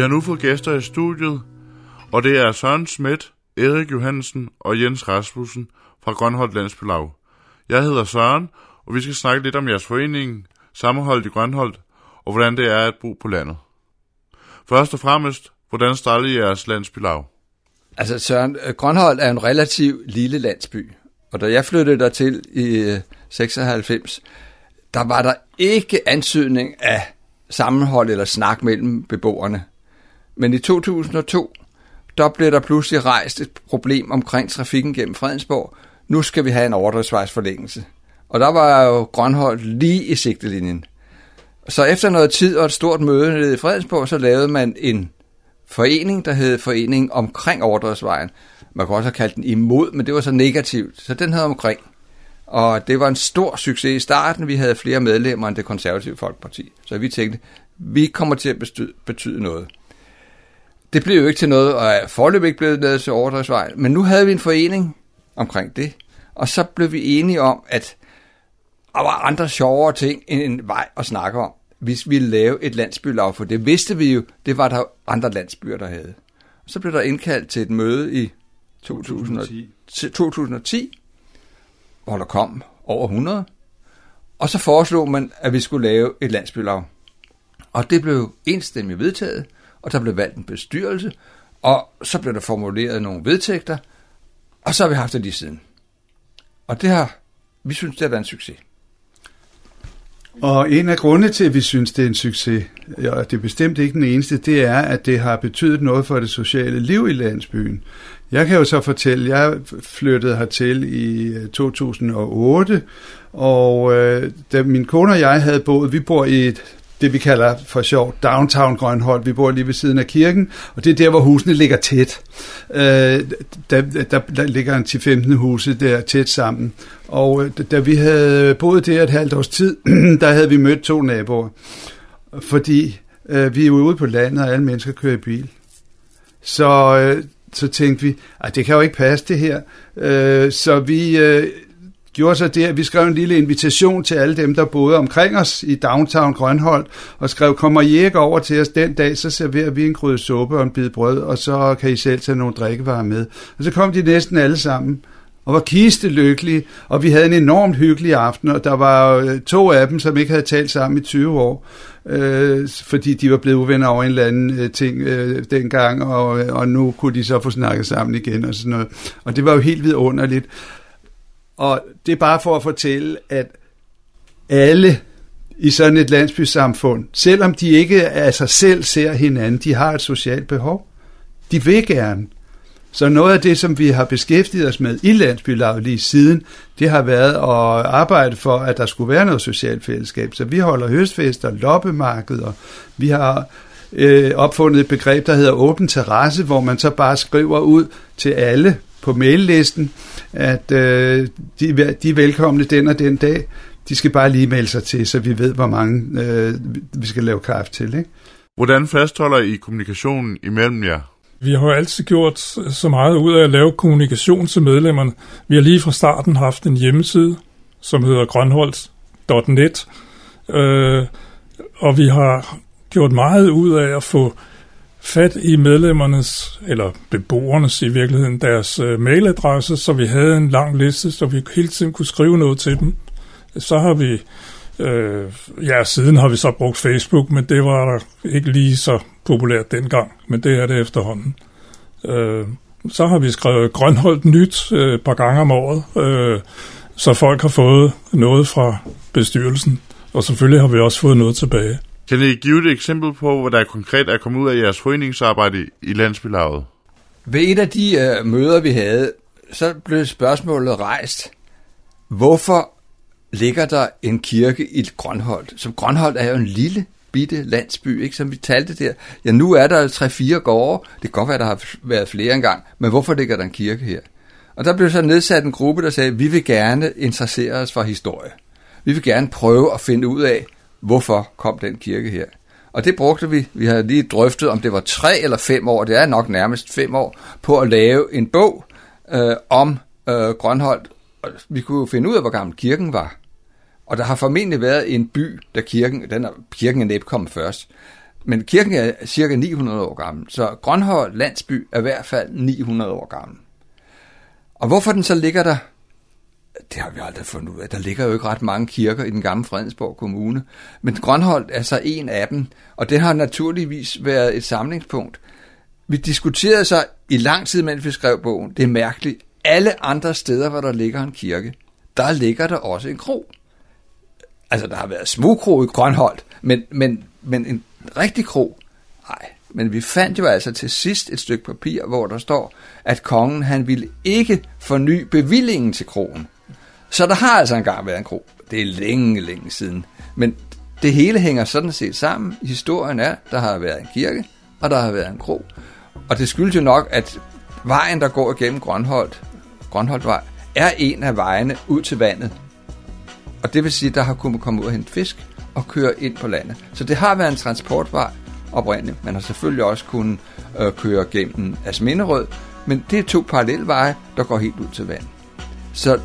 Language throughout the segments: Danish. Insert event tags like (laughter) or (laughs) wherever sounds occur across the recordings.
Vi har nu fået gæster i studiet, og det er Søren Schmidt, Erik Johansen og Jens Rasmussen fra Grønholdt Landsbylag. Jeg hedder Søren, og vi skal snakke lidt om jeres forening, sammenholdet i Grønholdt, og hvordan det er at bo på landet. Først og fremmest, hvordan startede jeres landsbylag? Altså Søren, øh, Grønholdt er en relativt lille landsby, og da jeg flyttede dertil i øh, 96, der var der ikke ansøgning af sammenhold eller snak mellem beboerne. Men i 2002, der blev der pludselig rejst et problem omkring trafikken gennem Fredensborg. Nu skal vi have en ordresvejsforlængelse. Og der var jo Grønholdt lige i sigtelinjen. Så efter noget tid og et stort møde nede i Fredensborg, så lavede man en forening, der hed Foreningen omkring Overdrevsvejen. Man kunne også have kaldt den imod, men det var så negativt. Så den hed omkring. Og det var en stor succes i starten. Vi havde flere medlemmer end det konservative Folkeparti. Så vi tænkte, vi kommer til at betyde noget. Det blev jo ikke til noget, og er forløb ikke blevet ned til Overdrevsvejen. Men nu havde vi en forening omkring det. Og så blev vi enige om, at der var andre sjovere ting end en vej at snakke om, hvis vi ville lave et landsbylag, for det vidste vi jo, det var der andre landsbyer, der havde. Så blev der indkaldt til et møde i 2010, 2010 hvor der kom over 100, og så foreslog man, at vi skulle lave et landsbylag. Og det blev enstemmigt vedtaget, og der blev valgt en bestyrelse, og så blev der formuleret nogle vedtægter, og så har vi haft det lige siden. Og det har, vi synes, det har været en succes. Og en af grundene til, at vi synes, det er en succes, og det er bestemt ikke den eneste, det er, at det har betydet noget for det sociale liv i landsbyen. Jeg kan jo så fortælle, jeg flyttede hertil i øh, 2008, og øh, da min kone og jeg havde boet, vi bor i et det vi kalder for sjov downtown Grønholdt. Vi bor lige ved siden af kirken, og det er der, hvor husene ligger tæt. Øh, der, der, der ligger en 10-15 huse der tæt sammen. Og øh, da vi havde boet der et halvt års tid, (clears throat) der havde vi mødt to naboer. Fordi øh, vi er ude på landet, og alle mennesker kører i bil. Så, øh, så tænkte vi, at det kan jo ikke passe det her. Øh, så vi... Øh, gjorde så det, at vi skrev en lille invitation til alle dem, der boede omkring os i downtown Grønholdt, og skrev, kommer I ikke over til os den dag, så serverer vi en krydde suppe og en bid brød, og så kan I selv tage nogle drikkevarer med. Og så kom de næsten alle sammen, og var kiste lykkelige, og vi havde en enormt hyggelig aften, og der var øh, to af dem, som ikke havde talt sammen i 20 år, øh, fordi de var blevet uvenner over en eller anden øh, ting øh, dengang, og, øh, og nu kunne de så få snakket sammen igen og sådan noget. Og det var jo helt vidunderligt. Og det er bare for at fortælle, at alle i sådan et landsbysamfund, selvom de ikke af sig selv ser hinanden, de har et socialt behov. De vil gerne. Så noget af det, som vi har beskæftiget os med i landsbylaget lige siden, det har været at arbejde for, at der skulle være noget socialt fællesskab. Så vi holder høstfester, loppemarkeder, vi har øh, opfundet et begreb, der hedder åben terrasse, hvor man så bare skriver ud til alle på maillisten, at øh, de, de er velkomne den og den dag. De skal bare lige melde sig til, så vi ved, hvor mange øh, vi skal lave kaffe til. Ikke? Hvordan fastholder I kommunikationen imellem jer? Vi har jo altid gjort så meget ud af at lave kommunikation til medlemmerne. Vi har lige fra starten haft en hjemmeside, som hedder grønholdt.net, øh, og vi har gjort meget ud af at få fat i medlemmernes, eller beboernes i virkeligheden, deres øh, mailadresse, så vi havde en lang liste, så vi hele tiden kunne skrive noget til dem. Så har vi, øh, ja, siden har vi så brugt Facebook, men det var ikke lige så populært dengang, men det er det efterhånden. Øh, så har vi skrevet Grønholdt Nyt øh, et par gange om året, øh, så folk har fået noget fra bestyrelsen, og selvfølgelig har vi også fået noget tilbage. Kan I give et eksempel på, hvad der konkret er kommet ud af jeres foreningsarbejde i landsbylaget? Ved et af de øh, møder, vi havde, så blev spørgsmålet rejst, hvorfor ligger der en kirke i Grønholdt? Som Grønholdt er jo en lille bitte landsby, ikke? som vi talte der. Ja, nu er der tre-fire gårde. Det kan godt være, der har været flere engang, men hvorfor ligger der en kirke her? Og der blev så nedsat en gruppe, der sagde, vi vil gerne interessere os for historie. Vi vil gerne prøve at finde ud af, hvorfor kom den kirke her. Og det brugte vi. Vi havde lige drøftet, om det var tre eller fem år, det er nok nærmest fem år, på at lave en bog øh, om øh, Grønholdt. Og vi kunne finde ud af, hvor gammel kirken var. Og der har formentlig været en by, der kirken, den er, kirken er næppe kommet først. Men kirken er cirka 900 år gammel, så Grønhold landsby er i hvert fald 900 år gammel. Og hvorfor den så ligger der, det har vi aldrig fundet ud af. Der ligger jo ikke ret mange kirker i den gamle Fredensborg Kommune. Men Grønholdt er så en af dem, og det har naturligvis været et samlingspunkt. Vi diskuterede så i lang tid, mens vi skrev bogen, det er mærkeligt, alle andre steder, hvor der ligger en kirke, der ligger der også en kro. Altså, der har været smugkro i Grønholdt, men, men, men en rigtig kro, nej. Men vi fandt jo altså til sidst et stykke papir, hvor der står, at kongen han ville ikke forny bevillingen til kroen. Så der har altså engang været en kro. Det er længe, længe siden. Men det hele hænger sådan set sammen. Historien er, der har været en kirke, og der har været en kro. Og det skyldes jo nok, at vejen, der går igennem Grønholdt, Grønholdtvej, er en af vejene ud til vandet. Og det vil sige, at der har kunnet komme ud og hente fisk og køre ind på landet. Så det har været en transportvej oprindeligt. Man har selvfølgelig også kunnet øh, køre gennem Asminderød, men det er to parallelle veje, der går helt ud til vandet. Så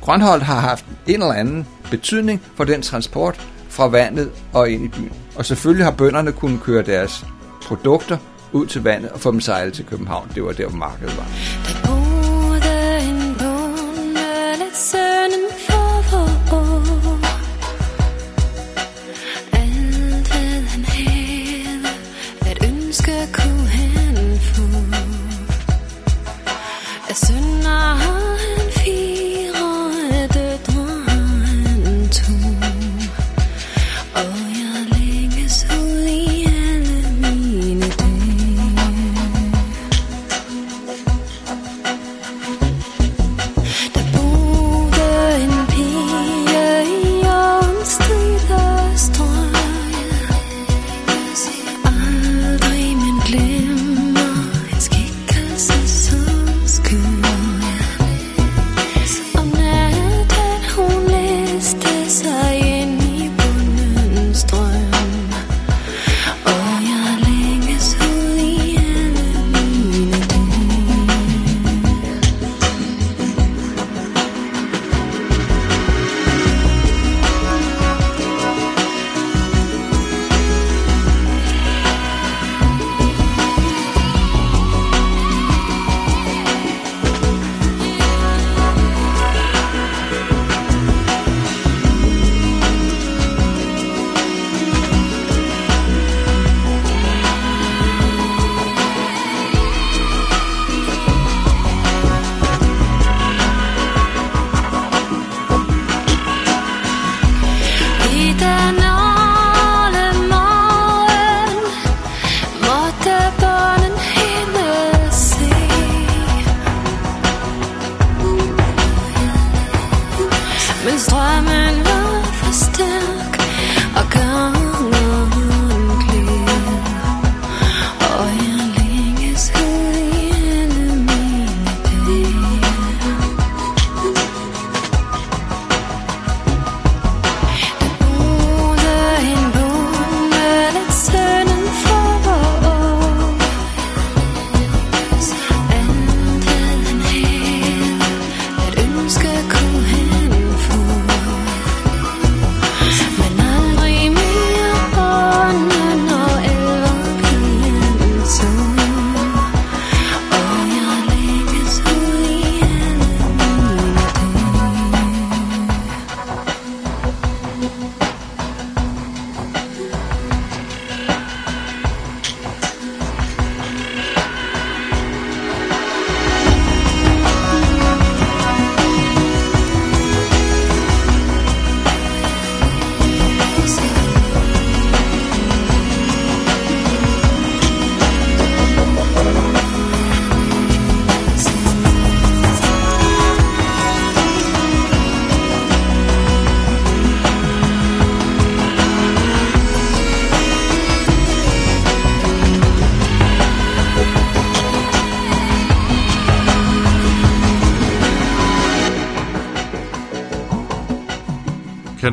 Grønholdt har haft en eller anden betydning for den transport fra vandet og ind i byen. Og selvfølgelig har bønderne kunnet køre deres produkter ud til vandet og få dem sejlet til København. Det var der, hvor markedet var.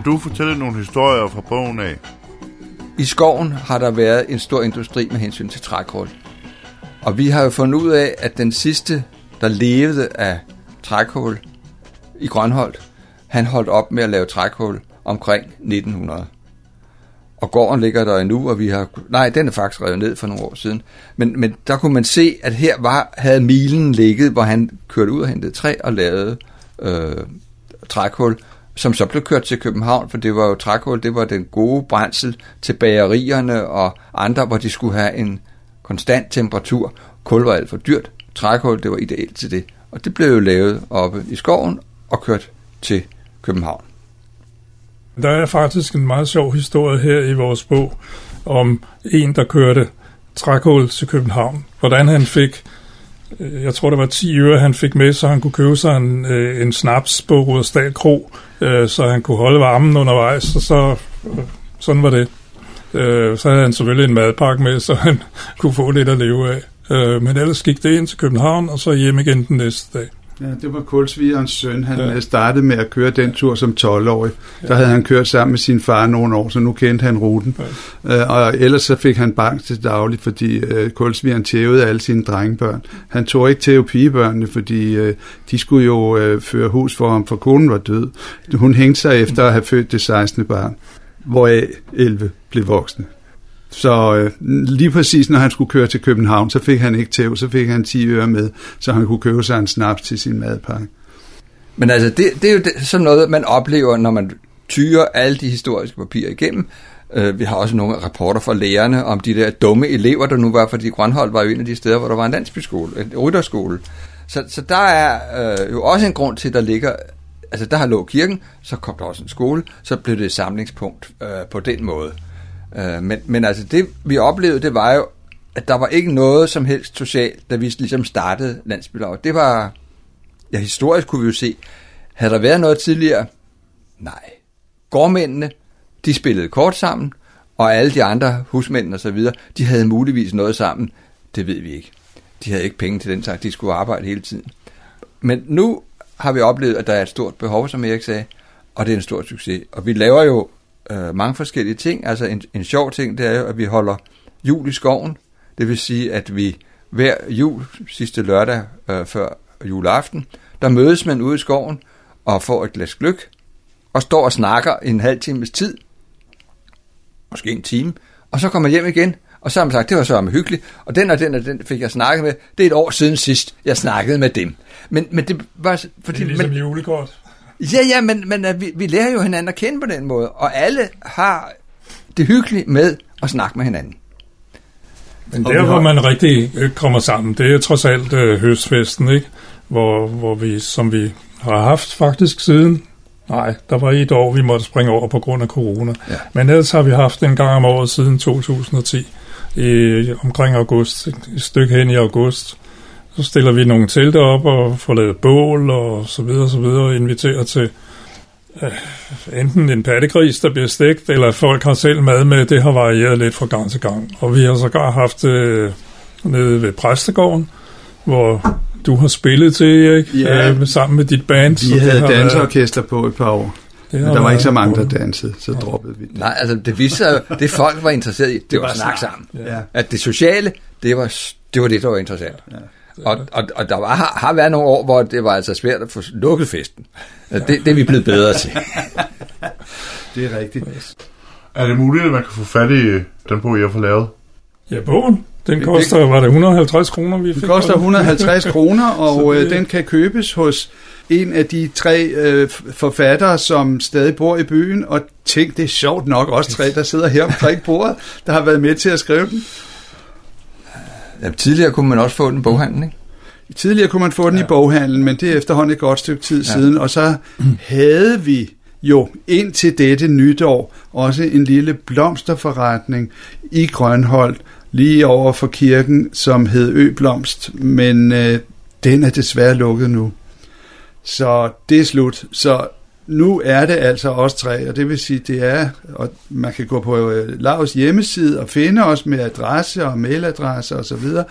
Du fortælle nogle historier fra bogen af? I skoven har der været en stor industri med hensyn til trækul. Og vi har jo fundet ud af, at den sidste, der levede af trækul i Grønholdt, han holdt op med at lave trækul omkring 1900. og gården ligger der endnu, og vi har... Nej, den er faktisk revet ned for nogle år siden. Men, men der kunne man se, at her var, havde milen ligget, hvor han kørte ud og hentede træ og lavede øh, trækul, som så blev kørt til København, for det var jo trækul, det var den gode brændsel til bagerierne og andre, hvor de skulle have en konstant temperatur. Kul var alt for dyrt. Trækul, det var ideelt til det. Og det blev jo lavet oppe i skoven og kørt til København. Der er faktisk en meget sjov historie her i vores bog om en, der kørte trækul til København. Hvordan han fik, Øh, jeg tror det var 10 øre, han fik med, så han kunne købe sig en, øh, en snaps på Rudersdal Kro, øh, så han kunne holde varmen undervejs, og så, øh, sådan var det. Så havde han selvfølgelig en madpakke med, så han (laughs) kunne få lidt at leve af. Men ellers gik det ind til København, og så hjem igen den næste dag. Ja, det var Kulsvigerens søn. Han ja. startede med at køre den tur som 12-årig. Ja. Der havde han kørt sammen med sin far nogle år, så nu kendte han ruten. Ja. Uh, og ellers så fik han bank til dagligt, fordi uh, Kulsvigeren tævede alle sine drengebørn. Han tog ikke tæve pigebørnene, fordi uh, de skulle jo uh, føre hus for ham, for konen var død. Hun hængte sig efter at have født det 16. barn, hvoraf 11 blev voksne. Så øh, lige præcis når han skulle køre til København, så fik han ikke tæv, så fik han 10 øre med, så han kunne købe sig en snaps til sin madpakke. Men altså, det, det er jo det, sådan noget, man oplever, når man tyrer alle de historiske papirer igennem. Øh, vi har også nogle rapporter fra lærerne om de der dumme elever, der nu var, fordi Grønhold var jo en af de steder, hvor der var en landsbyskole, en rytterskole. Så, så der er øh, jo også en grund til, at der ligger, altså der har lå kirken, så kom der også en skole, så blev det et samlingspunkt øh, på den måde. Øh, men, men altså det, vi oplevede, det var jo, at der var ikke noget som helst socialt, da vi ligesom startede landsbylaget. Det var, ja historisk kunne vi jo se, havde der været noget tidligere? Nej. Gårdmændene, de spillede kort sammen, og alle de andre husmænd og så videre, de havde muligvis noget sammen. Det ved vi ikke. De havde ikke penge til den slags, de skulle arbejde hele tiden. Men nu har vi oplevet, at der er et stort behov, som Erik sagde, og det er en stor succes. Og vi laver jo øh, mange forskellige ting. Altså en, en sjov ting, det er jo, at vi holder jul i skoven. Det vil sige, at vi hver jul, sidste lørdag øh, før juleaften, der mødes man ude i skoven og får et glas gløk, og står og snakker en halv times tid, måske en time, og så kommer hjem igen, og så har man sagt, det var så hyggeligt, og den og den og den fik jeg snakket med. Det er et år siden sidst, jeg snakkede med dem. Men, men det var... Fordi, det er ligesom men, julekort. Ja, ja, men, men uh, vi, vi lærer jo hinanden at kende på den måde, og alle har det hyggeligt med at snakke med hinanden. Men der, har... hvor man rigtig øh, kommer sammen, det er trods alt uh, høstfesten, ikke? Hvor, hvor vi, som vi har haft faktisk siden, nej, der var et år, vi måtte springe over på grund af corona. Ja. Men ellers har vi haft en gang om året siden 2010, i, omkring august, et stykke hen i august, så stiller vi nogle telte op og får lavet bål og så videre, så videre, og inviterer til øh, enten en pattegris, der bliver stegt, eller folk har selv mad med. Det har varieret lidt fra gang til gang. Og vi har sågar haft øh, nede ved Præstegården, hvor du har spillet til, Erik, ja. øh, sammen med dit band. Vi havde danseorkester på et par år. Det Men der var ikke så mange, der dansede, så ja. droppede vi det. Nej, altså det viste sig, det folk var interesseret i, det, det var, var snak sammen. Ja. At det sociale, det var, det var det, der var interessant. Ja. Og, og, og der var, har, været nogle år, hvor det var altså svært at få lukket festen. Det, det er vi blevet bedre til. (laughs) det er rigtigt. Er det muligt, at man kan få fat i den bog, jeg har lavet? Ja, bogen. Den koster, var det 150 kroner, vi fik? Den koster 150 kroner, (laughs) og øh, den kan købes hos en af de tre øh, forfattere, som stadig bor i byen, og tænk, det er sjovt nok også tre, der sidder her omkring bordet, der har været med til at skrive den. Ja, tidligere kunne man også få den i boghandlen, ikke? Tidligere kunne man få den ja. i boghandlen, men det er efterhånden et godt stykke tid ja. siden, og så havde vi jo indtil dette nytår også en lille blomsterforretning i Grønholdt, lige over for kirken, som hed Øblomst, men øh, den er desværre lukket nu. Så det er slut. Så nu er det altså os tre, og det vil sige, det er, og man kan gå på øh, Lavs hjemmeside og finde os med adresse og mailadresse og så videre.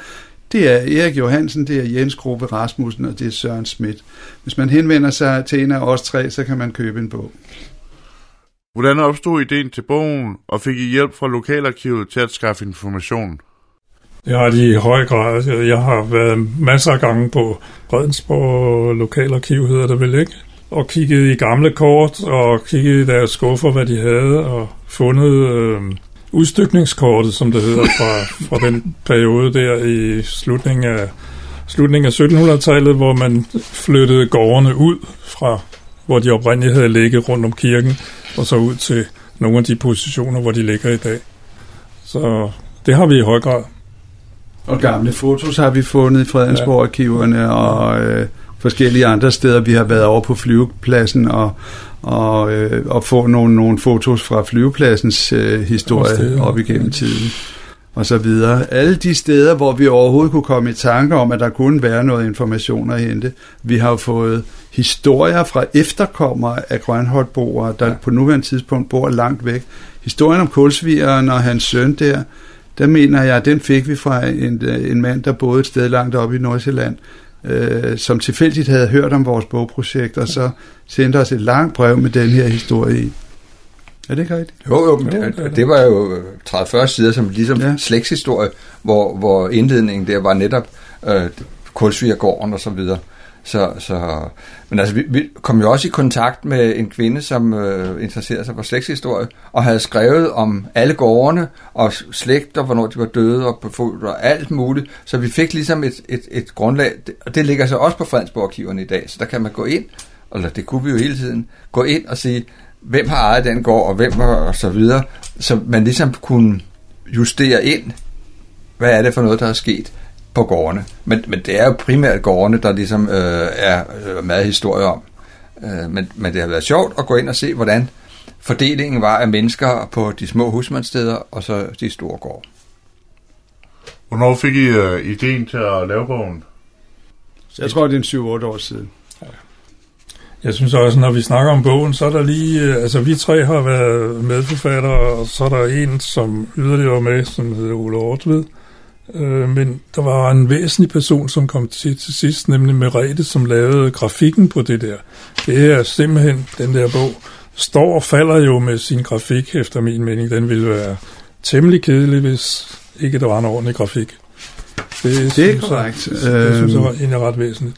Det er Erik Johansen, det er Jens Grove Rasmussen, og det er Søren Schmidt. Hvis man henvender sig til en af os tre, så kan man købe en bog. Hvordan opstod ideen til bogen, og fik I hjælp fra Lokalarkivet til at skaffe information? Jeg har det i høj grad. Jeg har været masser af gange på Fredensborg Lokalarkiv, hedder det vel ikke? Og kiggede i gamle kort, og kiggede i deres skuffer, hvad de havde, og fundet øh, udstykningskortet, som det hedder, fra, (laughs) fra den periode der i slutningen af, slutningen af 1700-tallet, hvor man flyttede gårdene ud fra, hvor de oprindeligt havde ligget rundt om kirken, og så ud til nogle af de positioner, hvor de ligger i dag. Så det har vi i høj grad. Og gamle fotos har vi fundet i Fredensborg-arkiverne og øh, forskellige andre steder. Vi har været over på flyvepladsen og, og, øh, og få nogle, nogle fotos fra flyvepladsens øh, historie steder, op igennem tiden og så videre. Alle de steder, hvor vi overhovedet kunne komme i tanke om, at der kunne være noget information at hente. Vi har jo fået historier fra efterkommere af Grønholdboere, der ja. på nuværende tidspunkt bor langt væk. Historien om kulsvigeren og hans søn der, der mener jeg, den fik vi fra en, en mand, der boede et sted langt oppe i Nordsjælland, øh, som tilfældigt havde hørt om vores bogprojekt, og så sendte os et langt brev med den her historie i. Er det ikke rigtigt? Jo, jo, men det, det det. det var jo 30-40 sider som ligesom ja. slægtshistorie, hvor, hvor indledningen der var netop øh, kulsvigergården og så videre. Så, så, men altså, vi, vi kom jo også i kontakt med en kvinde, som øh, interesserede sig for slægtshistorie, og havde skrevet om alle gårdene, og slægter, hvornår de var døde, og befulgt, og alt muligt. Så vi fik ligesom et, et, et grundlag, og det ligger så også på Fredensborg-arkiverne i dag, så der kan man gå ind, eller det kunne vi jo hele tiden, gå ind og sige, hvem har ejet den gård, og hvem var, og så videre, så man ligesom kunne justere ind, hvad er det for noget, der er sket på gårdene. Men, men det er jo primært gårdene, der ligesom øh, er øh, meget historie om. Øh, men, men det har været sjovt at gå ind og se, hvordan fordelingen var af mennesker på de små husmandssteder og så de store gårde. Hvornår fik I uh, ideen til at lave bogen? Jeg tror, det er en 7-8 år siden. Jeg synes også, når vi snakker om bogen, så er der lige, øh, altså vi tre har været medforfattere, og så er der en, som yderligere var med, som hedder Ole Ortved. Øh, men der var en væsentlig person, som kom til til sidst, nemlig Merete, som lavede grafikken på det der. Det er simpelthen, den der bog, står og falder jo med sin grafik, efter min mening. Den ville være temmelig kedelig, hvis ikke der var en ordentlig grafik. Det, synes jeg- korrekt. Det, det synes jeg Øhm. var egentlig ret væsentligt.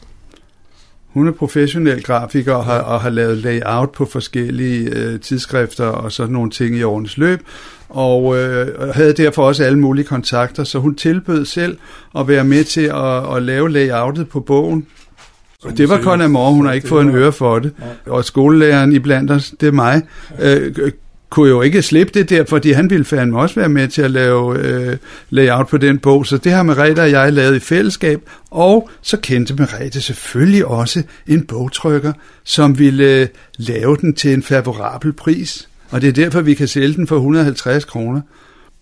Hun er professionel grafiker og har, og har lavet layout på forskellige øh, tidsskrifter og sådan nogle ting i årenes løb, og øh, havde derfor også alle mulige kontakter, så hun tilbød selv at være med til at, at lave layoutet på bogen. Og det var kun Amor, hun har ikke fået en øre for det. Og skolelæreren i blandt os, det er mig, øh, kunne jo ikke slippe det der, fordi han ville fandme også være med til at lave øh, layout på den bog. Så det har Merete og jeg lavet i fællesskab. Og så kendte Merete selvfølgelig også en bogtrykker, som ville øh, lave den til en favorabel pris. Og det er derfor, vi kan sælge den for 150 kroner.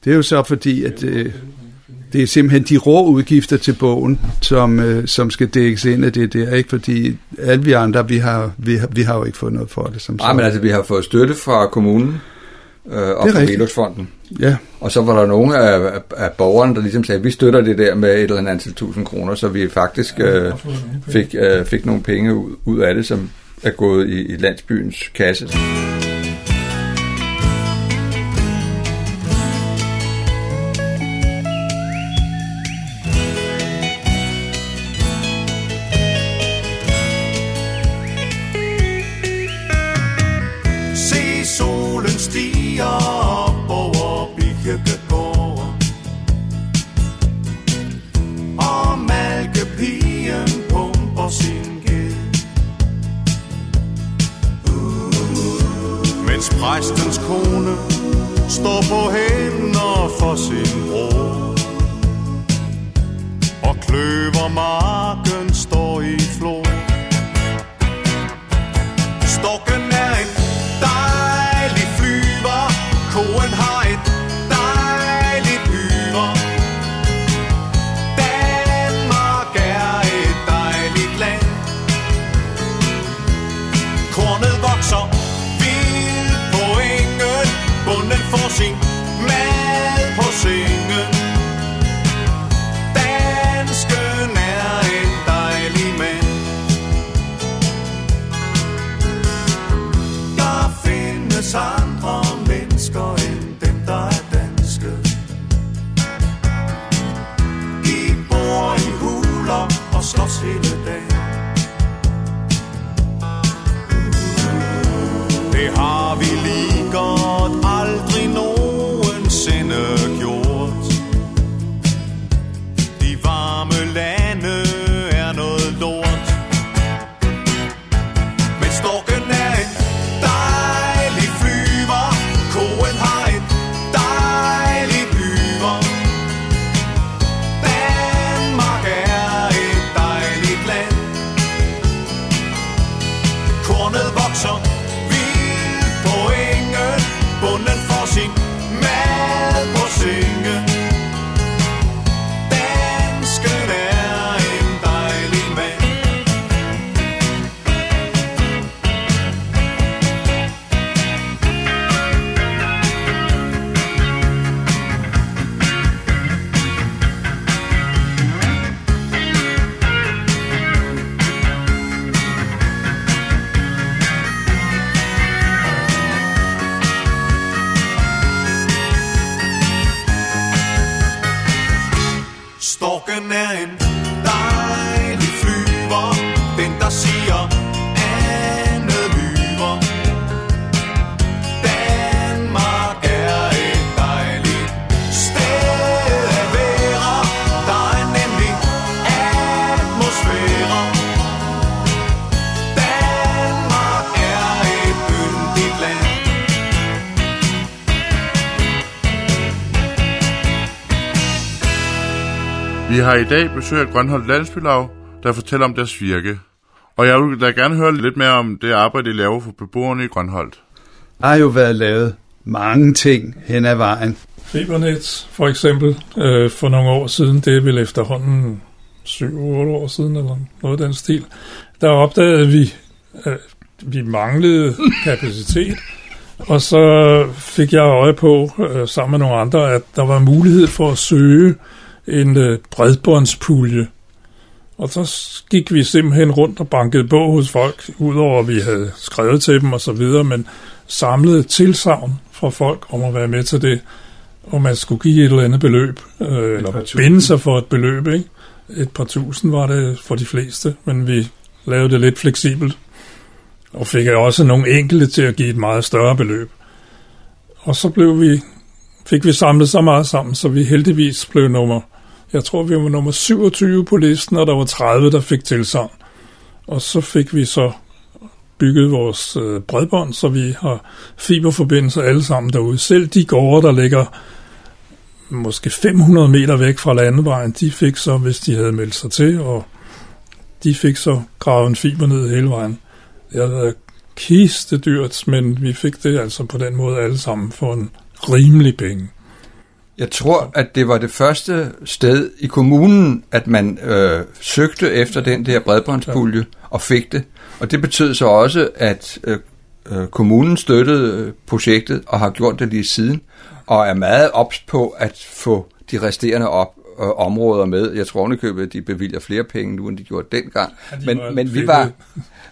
Det er jo så fordi, at øh, det er simpelthen de rå udgifter til bogen, som, øh, som skal dækkes ind af det der, ikke? Fordi alle vi andre, vi har, vi, har, vi har jo ikke fået noget for det. Som Nej, men altså, vi har fået støtte fra kommunen øh, og fra. Veluxfonden. Ja, Og så var der nogle af, af, af borgerne, der ligesom sagde, vi støtter det der med et eller andet antal tusind kroner, så vi faktisk øh, fik, øh, fik nogle penge ud, ud af det, som er gået i, i landsbyens kasse. Har i dag besøg af Grønholdt Landsbylav, der fortæller om deres virke. Og jeg vil da gerne høre lidt mere om det arbejde, I laver for beboerne i Grønholdt. Der har jo været lavet mange ting hen ad vejen. Fibernet for eksempel øh, for nogle år siden, det er vel efterhånden 7-8 år siden eller noget af den stil, der opdagede vi, at vi manglede (laughs) kapacitet, og så fik jeg øje på øh, sammen med nogle andre, at der var mulighed for at søge en øh, bredbåndspulje. Og så gik vi simpelthen rundt og bankede på hos folk, udover at vi havde skrevet til dem og så videre, men samlede tilsavn fra folk om at være med til det, og man skulle give et eller andet beløb, øh, eller binde sig for et beløb, ikke? Et par tusind var det for de fleste, men vi lavede det lidt fleksibelt, og fik også nogle enkelte til at give et meget større beløb. Og så blev vi, fik vi samlet så meget sammen, så vi heldigvis blev nummer, jeg tror vi var nummer 27 på listen, og der var 30, der fik tilsavn. Og så fik vi så bygget vores øh, bredbånd, så vi har fiberforbindelser alle sammen derude. Selv de gårde, der ligger måske 500 meter væk fra landevejen, de fik så, hvis de havde meldt sig til, og de fik så gravet en fiber ned hele vejen. Det har været kiste dyrt, men vi fik det altså på den måde alle sammen for en rimelig penge. Jeg tror, at det var det første sted i kommunen, at man øh, søgte efter den der bredbåndspulje og fik det. Og det betød så også, at øh, øh, kommunen støttede øh, projektet og har gjort det lige siden, og er meget ops på at få de resterende op, øh, områder med. Jeg tror ovenikøbet, at de bevilger flere penge nu, end de gjorde dengang. Ja, de men men vi, var,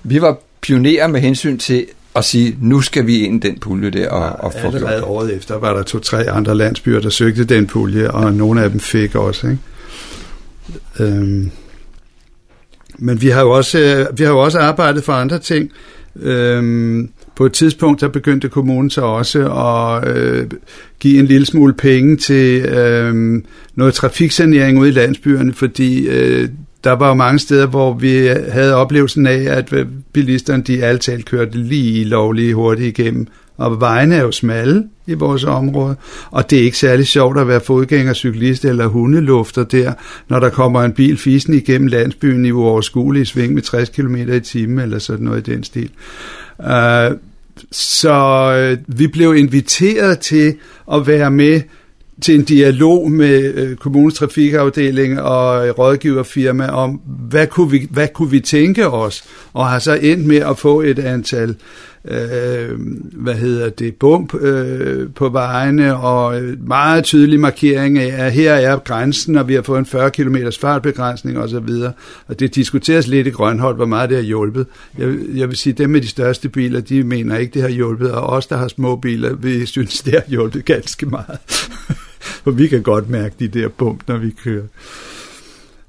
vi var pionerer med hensyn til at sige, nu skal vi ind i den pulje der og, og få gjort Allerede det. året efter var der to-tre andre landsbyer, der søgte den pulje, og nogle af dem fik også. Ikke? Øhm. Men vi har, jo også, øh, vi har jo også arbejdet for andre ting. Øhm, på et tidspunkt, der begyndte kommunen så også at øh, give en lille smule penge til øh, noget trafiksanering ude i landsbyerne, fordi øh, der var jo mange steder, hvor vi havde oplevelsen af, at øh, bilisterne de altid kørte lige lovligt hurtigt igennem. Og vejene er jo smalle i vores område, og det er ikke særlig sjovt at være fodgænger, cyklist eller hundelufter der, når der kommer en bil fisen igennem landsbyen i uoverskuelige sving med 60 km i timen eller sådan noget i den stil. Uh, så øh, vi blev inviteret til at være med til en dialog med øh, kommunens trafikafdeling og øh, rådgiverfirma om, hvad kunne, vi, hvad kunne vi tænke os, og har så endt med at få et antal øh, hvad hedder det, bump øh, på vejene, og øh, meget tydelig markering af, at her er grænsen, og vi har fået en 40 km fartbegrænsning osv. Og det diskuteres lidt i Grønhold, hvor meget det har hjulpet. Jeg, jeg vil sige, dem med de største biler, de mener ikke, det har hjulpet, og os, der har små biler, vi synes, det har hjulpet ganske meget. (laughs) For vi kan godt mærke de der bump, når vi kører.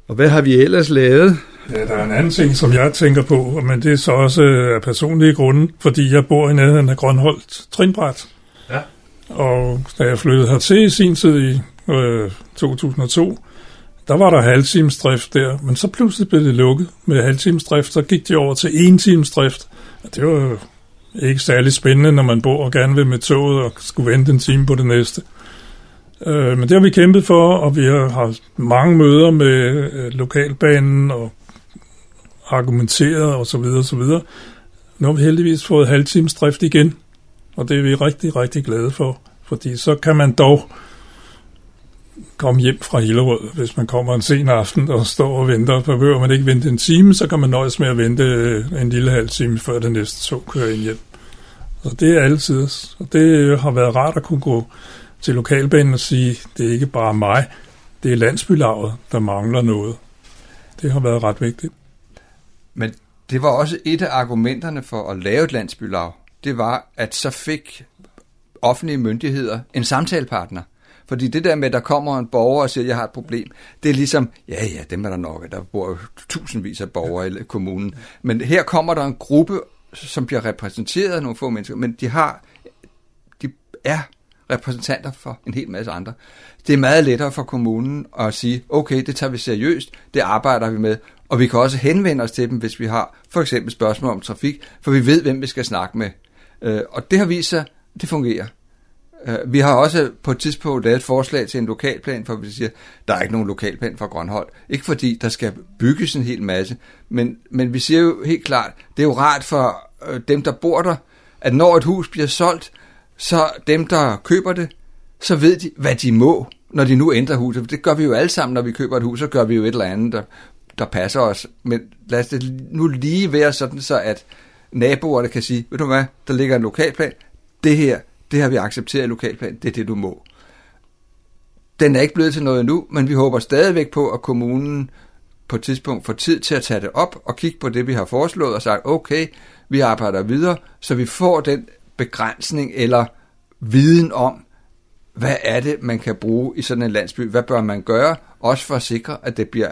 Og hvad har vi ellers lavet? Ja, der er en anden ting, som jeg tænker på, men det er så også af personlige grunde, fordi jeg bor i nærheden af Grønholdt Trinbræt. Ja. Og da jeg flyttede hertil i sin tid i øh, 2002, der var der halvtimesdrift der, men så pludselig blev det lukket med halvtimesdrift, så gik de over til en times drift. Og det var jo ikke særlig spændende, når man bor og gerne vil med toget og skulle vente en time på det næste. Øh, men det har vi kæmpet for, og vi har haft mange møder med øh, lokalbanen og argumenteret og så videre og så videre. Nu har vi heldigvis fået halvtimes drift igen, og det er vi rigtig, rigtig glade for, fordi så kan man dog komme hjem fra Hillerød, hvis man kommer en sen aften og står og venter. For behøver man ikke vente en time, så kan man nøjes med at vente øh, en lille halv time, før det næste tog kører ind hjem. Så det er altid. Og det har været rart at kunne gå til lokalbanen og sige, det er ikke bare mig, det er landsbylaget, der mangler noget. Det har været ret vigtigt. Men det var også et af argumenterne for at lave et landsbylag. Det var, at så fik offentlige myndigheder en samtalepartner. Fordi det der med, at der kommer en borger og siger, at jeg har et problem, det er ligesom, ja ja, dem er der nok, der bor jo tusindvis af borgere i kommunen. Men her kommer der en gruppe, som bliver repræsenteret af nogle få mennesker, men de har, de er repræsentanter for en hel masse andre. Det er meget lettere for kommunen at sige, okay, det tager vi seriøst, det arbejder vi med, og vi kan også henvende os til dem, hvis vi har for eksempel spørgsmål om trafik, for vi ved, hvem vi skal snakke med. Øh, og det har vist sig, det fungerer. Øh, vi har også på et tidspunkt lavet et forslag til en lokalplan, for vi siger, der er ikke nogen lokalplan for Grønhold. Ikke fordi der skal bygges en hel masse, men, men vi siger jo helt klart, det er jo rart for øh, dem, der bor der, at når et hus bliver solgt, så dem, der køber det, så ved de, hvad de må, når de nu ændrer huset. Det gør vi jo alle sammen, når vi køber et hus, så gør vi jo et eller andet, der, der passer os. Men lad os det nu lige være sådan, så at naboerne kan sige, ved du hvad, der ligger en lokalplan, det her, det har vi accepteret i lokalplan, det er det, du må. Den er ikke blevet til noget endnu, men vi håber stadigvæk på, at kommunen på et tidspunkt får tid til at tage det op og kigge på det, vi har foreslået og sagt, okay, vi arbejder videre, så vi får den begrænsning eller viden om, hvad er det, man kan bruge i sådan en landsby? Hvad bør man gøre? Også for at sikre, at det bliver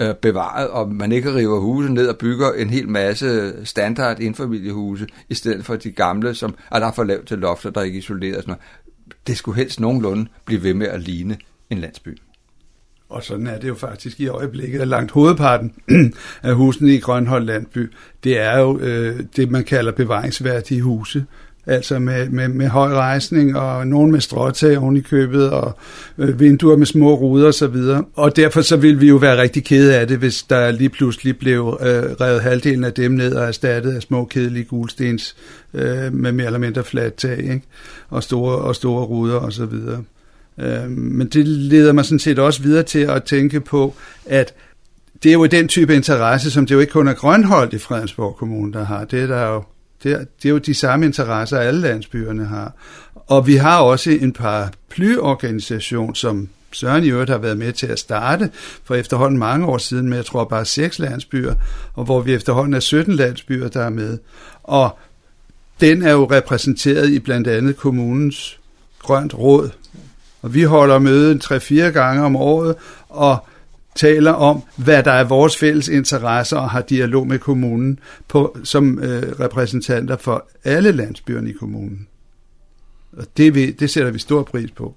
øh, bevaret, og man ikke river huse ned og bygger en hel masse standard indfamiliehuse, i stedet for de gamle, som ah, er der for lavt til lofter, der er ikke isoleret og sådan noget. Det skulle helst nogenlunde blive ved med at ligne en landsby. Og sådan er det jo faktisk i øjeblikket. Langt hovedparten (clears throat) af husene i Grønhold Landby, det er jo øh, det, man kalder bevaringsværdige huse. Altså med, med, med høj rejsning og nogen med stråtag oven i købet og øh, vinduer med små ruder osv. Og, så videre. og derfor så vil vi jo være rigtig kede af det, hvis der lige pludselig blev øh, revet halvdelen af dem ned og erstattet af små kedelige gulstens øh, med mere eller mindre fladt tag ikke? Og, store, og store ruder osv. Og så videre. Øh, men det leder mig sådan set også videre til at tænke på, at det er jo den type interesse, som det jo ikke kun er Grønholdt i Fredensborg Kommune, der har. Det er, der jo, det er, det er jo de samme interesser, alle landsbyerne har. Og vi har også en par plyorganisation, som Søren i øvrigt har været med til at starte for efterhånden mange år siden med, jeg tror bare seks landsbyer, og hvor vi efterhånden er 17 landsbyer, der er med. Og den er jo repræsenteret i blandt andet kommunens grønt råd, og vi holder møde 3-4 gange om året og taler om, hvad der er vores fælles interesser og har dialog med kommunen på, som øh, repræsentanter for alle landsbyerne i kommunen. Og det, vi, det sætter vi stor pris på.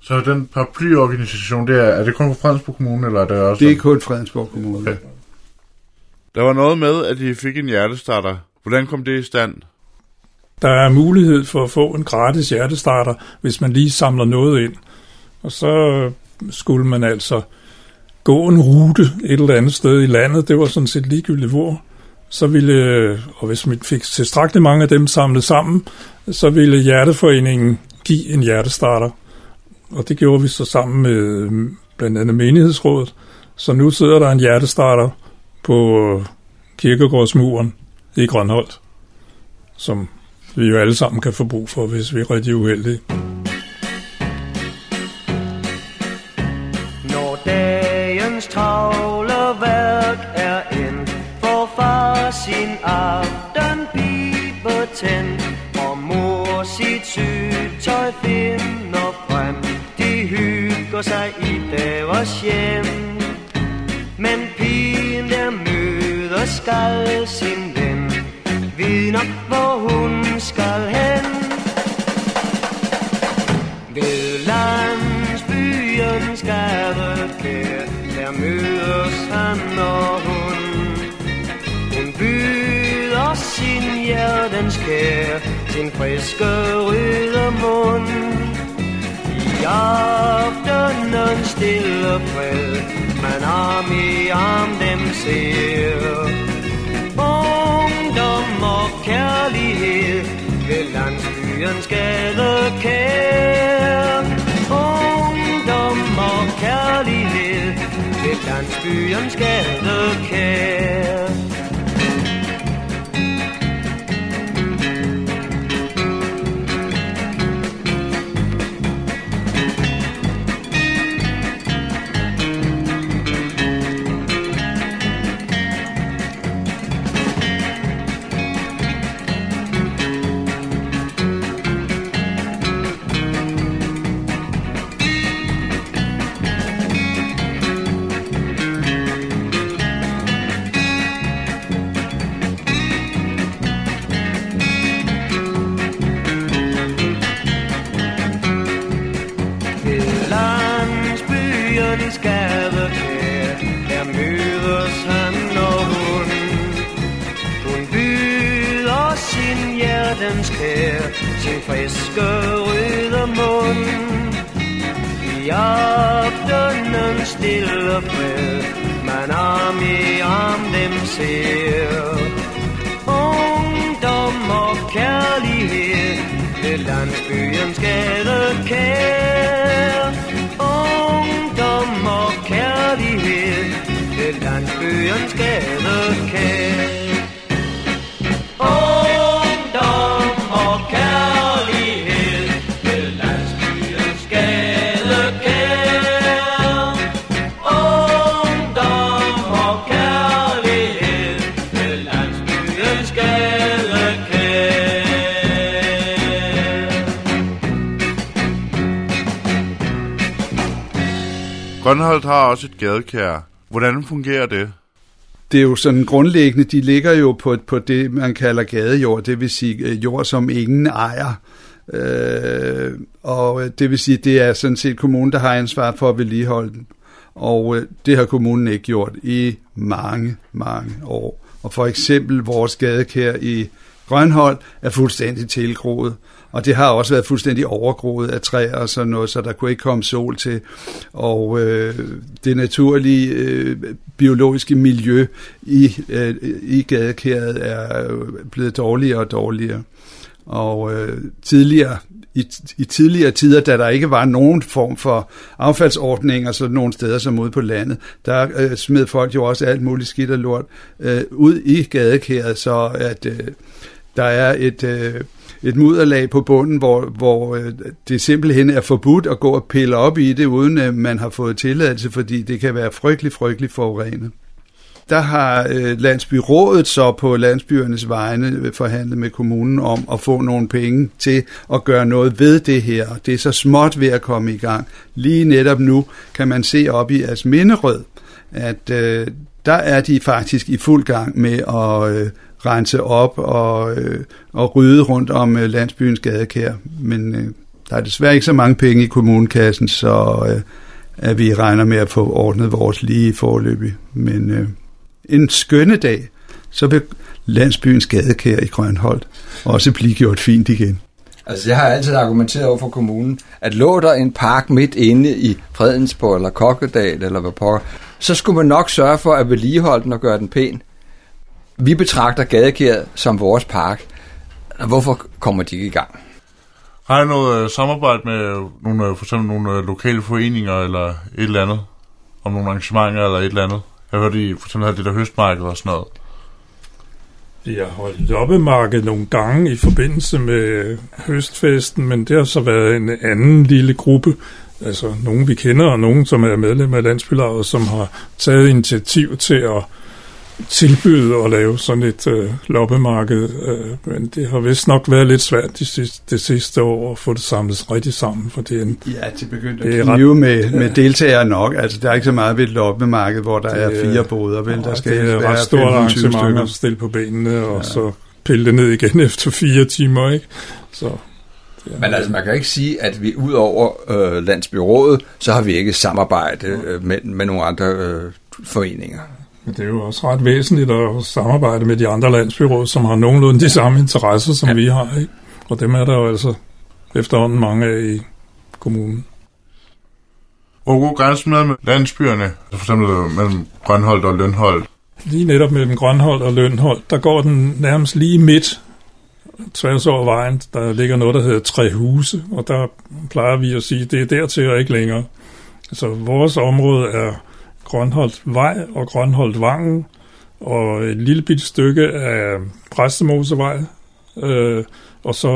Så den paraplyorganisation, det er, er det kun for Fredensborg Kommune, eller er det også... Det er kun Fredensborg Kommune. Okay. Der var noget med, at I fik en hjertestarter. Hvordan kom det i stand? Der er mulighed for at få en gratis hjertestarter, hvis man lige samler noget ind. Og så skulle man altså gå en rute et eller andet sted i landet. Det var sådan set ligegyldigt hvor. Så ville, øh, og hvis man fik tilstrækkeligt mange af dem samlet sammen, så ville Hjerteforeningen give en hjertestarter. Og det gjorde vi så sammen med øh, blandt andet menighedsrådet. Så nu sidder der en hjertestarter på øh, kirkegårdsmuren i Grønholdt, som vi jo alle sammen kan få brug for, hvis vi er rigtig uheldige. Finder frem. De hygger sig i deres hjem, men pigen der skal sin ven vidner, hvor hun skal hen. Ved landsbyens gadekær, der mødes han og hun. Hun byder sin hjertens kær, sin friske røde mund. I aftenen stille fred, man arm i arm dem ser. Ungdom og kærlighed ved landsbyens gade kær Ungdom og kærlighed ved landsbyens gade kær ser. Ungdom og kærlighed ved landsbyens gadekær. Ungdom og kærlighed ved landsbyens gader kær Grønholdt har også et gadekær. Hvordan fungerer det? det er jo sådan grundlæggende, de ligger jo på, på det, man kalder gadejord, det vil sige øh, jord, som ingen ejer. Øh, og det vil sige, det er sådan set kommunen, der har ansvar for at vedligeholde den. Og øh, det har kommunen ikke gjort i mange, mange år. Og for eksempel vores gadekær i Grønhold er fuldstændig tilgroet. Og det har også været fuldstændig overgroet af træer og sådan noget, så der kunne ikke komme sol til. Og øh, det naturlige øh, biologiske miljø i, øh, i gadekæret er blevet dårligere og dårligere. Og øh, tidligere, i, i tidligere tider, da der ikke var nogen form for affaldsordninger så nogle steder som ude på landet, der øh, smed folk jo også alt muligt skidt og lort øh, ud i gadekæret, så at øh, der er et, øh, et mudderlag på bunden, hvor, hvor øh, det simpelthen er forbudt at gå og pille op i det, uden at man har fået tilladelse, fordi det kan være frygtelig, frygtelig forurenet. Der har øh, landsbyrådet så på landsbyernes vegne øh, forhandlet med kommunen om at få nogle penge til at gøre noget ved det her. Det er så småt ved at komme i gang. Lige netop nu kan man se op i Asminderød, at øh, der er de faktisk i fuld gang med at øh, rense op og, øh, og rydde rundt om øh, landsbyens gadekær. Men øh, der er desværre ikke så mange penge i kommunekassen, så øh, at vi regner med at få ordnet vores lige forløbig. Men øh, en skønne dag, så vil landsbyens gadekær i Grønholdt også blive gjort fint igen. Altså, jeg har altid argumenteret over for kommunen, at lå der en park midt inde i Fredensborg eller Kokkedal eller hvad pokker, så skulle man nok sørge for at vedligeholde den og gøre den pæn. Vi betragter gadekæret som vores park. Hvorfor kommer de ikke i gang? Har I noget øh, samarbejde med nogle, øh, for eksempel nogle øh, lokale foreninger eller et eller andet? Om nogle arrangementer eller et eller andet? Jeg hørte, I for eksempel havde det der høstmarked og sådan noget. Vi har holdt loppemarked nogle gange i forbindelse med høstfesten, men det har så været en anden lille gruppe, altså nogen vi kender, og nogen som er medlem af landsbylaget, som har taget initiativ til at tilbyde at lave sådan et øh, loppemarked, øh, men det har vist nok været lidt svært de sidste, det sidste år at få det samlet rigtig sammen, for det er en, Ja, de begyndte Det at knive ret... med, med deltagere nok. Altså, der er ikke så meget ved et loppemarked, hvor der Det er fire boder, vel? Der skal det er være ret stort 15-20 arrangement at stille på benene, og ja. så pille det ned igen (laughs) efter fire timer, ikke? Så, det er- Men altså, man kan ikke sige, at vi ud over øh, Landsbyrådet, så har vi ikke samarbejde øh, med, med nogle andre øh, foreninger. Men det er jo også ret væsentligt at samarbejde med de andre landsbyråd, som har nogenlunde de samme interesser, som ja. vi har. Ikke? Og dem er der jo altså efterhånden mange af i kommunen. Hvor god grænsen med landsbyerne, for eksempel mellem Grønholdt og Lønholdt. Lige netop mellem Grønholdt og Lønholdt, der går den nærmest lige midt tværs over vejen. Der ligger noget, der hedder Tre Huse, og der plejer vi at sige, det er dertil og ikke længere. Så vores område er Grønholdt Vej og Grønholdt Vangen, og et lille bitte stykke af Præstemosevej, øh, og så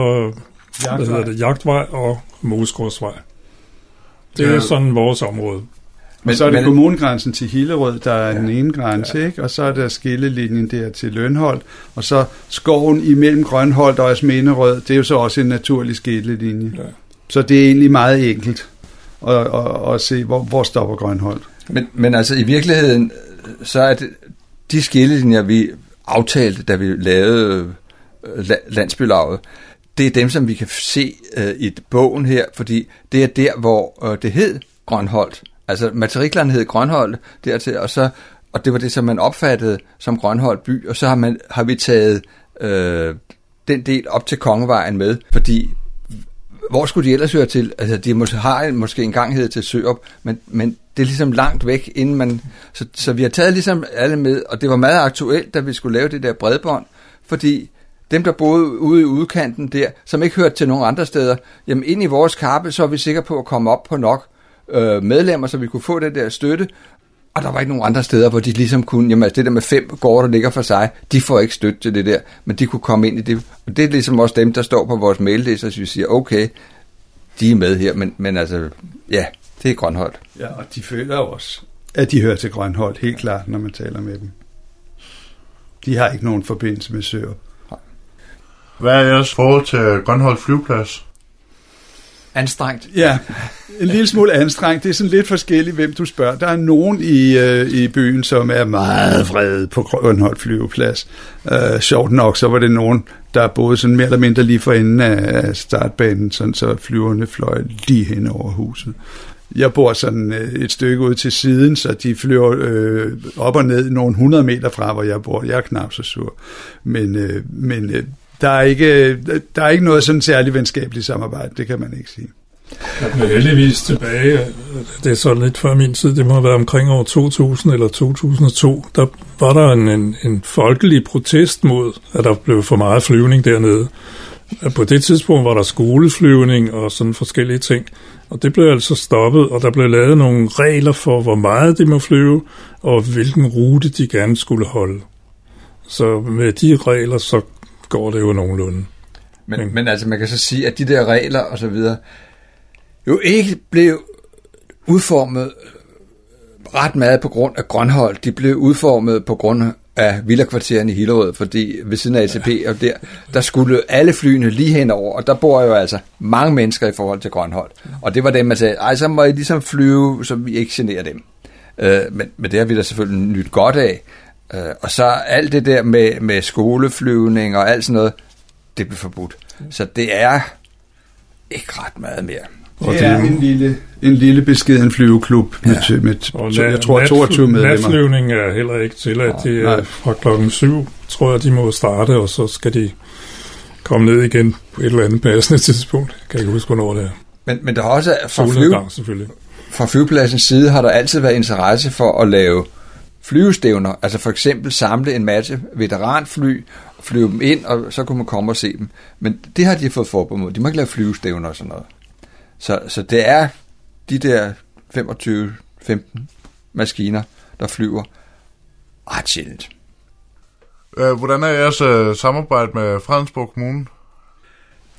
hvad hedder det, Jagtvej og Mosgårdsvej. Det er Ja. sådan vores område. Men, så er det men- kommunegrænsen til Hillerød, der er ja. den ene grænse, ja. ikke? og så er der skillelinjen der til Lønholdt, og så skoven imellem Grønholdt og Asmenerød, det er jo så også en naturlig skillelinje. Ja. Så det er egentlig meget enkelt at, at, at se, hvor, hvor stopper Grønholdt. Men, men altså i virkeligheden, øh, så er det de skillelinjer, vi aftalte, da vi lavede øh, la- landsbylaget, det er dem, som vi kan se øh, i bogen her, fordi det er der, hvor øh, det hed Grønholdt. Altså matriklerne hed Grønholdt dertil, og, så, og det var det, som man opfattede som Grønholdt by, og så har, man, har vi taget øh, den del op til Kongevejen med, fordi hvor skulle de ellers høre til? Altså, de måske, har måske engang heddet til Sørup, men, men det er ligesom langt væk, inden man... Så, så vi har taget ligesom alle med, og det var meget aktuelt, da vi skulle lave det der bredbånd, fordi dem, der boede ude i udkanten der, som ikke hørte til nogen andre steder, jamen ind i vores kappe, så er vi sikre på at komme op på nok øh, medlemmer, så vi kunne få den der støtte, og der var ikke nogen andre steder, hvor de ligesom kunne, jamen altså det der med fem gårde, der ligger for sig, de får ikke støtte til det der, men de kunne komme ind i det. Og det er ligesom også dem, der står på vores mailliste, så vi siger, okay, de er med her, men, men altså, ja, det er Grønholdt. Ja, og de føler også, at de hører til Grønholdt, helt klart, når man taler med dem. De har ikke nogen forbindelse med Sørup. Hvad er jeres forhold til Grønholdt flyveplads? Anstrengt. Ja, en lille smule anstrengt. Det er sådan lidt forskelligt, hvem du spørger. Der er nogen i, øh, i byen, som er meget vrede på Grønholdt flyveplads. Øh, sjovt nok, så var det nogen, der boede sådan mere eller mindre lige for enden af startbanen, sådan så flyverne fløj lige hen over huset. Jeg bor sådan øh, et stykke ud til siden, så de flyver øh, op og ned nogle 100 meter fra, hvor jeg bor. Jeg er knap så sur. Men, øh, men øh, der, er ikke, der er ikke noget sådan særligt venskabeligt samarbejde, det kan man ikke sige. Jeg er heldigvis tilbage, det er så lidt før min tid, det må have været omkring år 2000 eller 2002, der var der en, en, en folkelig protest mod, at der blev for meget flyvning dernede. På det tidspunkt var der skoleflyvning og sådan forskellige ting, og det blev altså stoppet, og der blev lavet nogle regler for, hvor meget de må flyve, og hvilken rute de gerne skulle holde. Så med de regler, så går det jo nogenlunde. Men, men altså, man kan så sige, at de der regler og så videre, jo ikke blev udformet ret meget på grund af Grønhold. De blev udformet på grund af villakvarteren i Hillerød, fordi ved siden af ATP og der, der skulle alle flyene lige henover, og der bor jo altså mange mennesker i forhold til Grønholdt. Og det var dem, man sagde, ej, så må I ligesom flyve, så vi ikke generer dem. Øh, men, men det har vi da selvfølgelig nyt godt af. Øh, og så alt det der med, med skoleflyvning og alt sådan noget, det blev forbudt. Så det er ikke ret meget mere. Og Det er en lille, en lille beskeden flyveklub med, ja. med, Og med jeg tror, 22 medlemmer. Natflyvning er heller ikke tilladt. Det Nej. er fra klokken 7, tror jeg, de må starte, og så skal de komme ned igen på et eller andet passende tidspunkt. Jeg kan ikke huske, hvornår det er. Men, men der har også fra, flyve, fra flyvepladsens side har der altid været interesse for at lave flyvestævner. Altså for eksempel samle en masse veteranfly, flyve dem ind, og så kunne man komme og se dem. Men det har de fået forbud mod. De må ikke lave flyvestævner og sådan noget. Så, så det er de der 25-15 maskiner, der flyver ret sjældent. Øh, Hvordan er jeres øh, samarbejde med Fredensborg Kommune?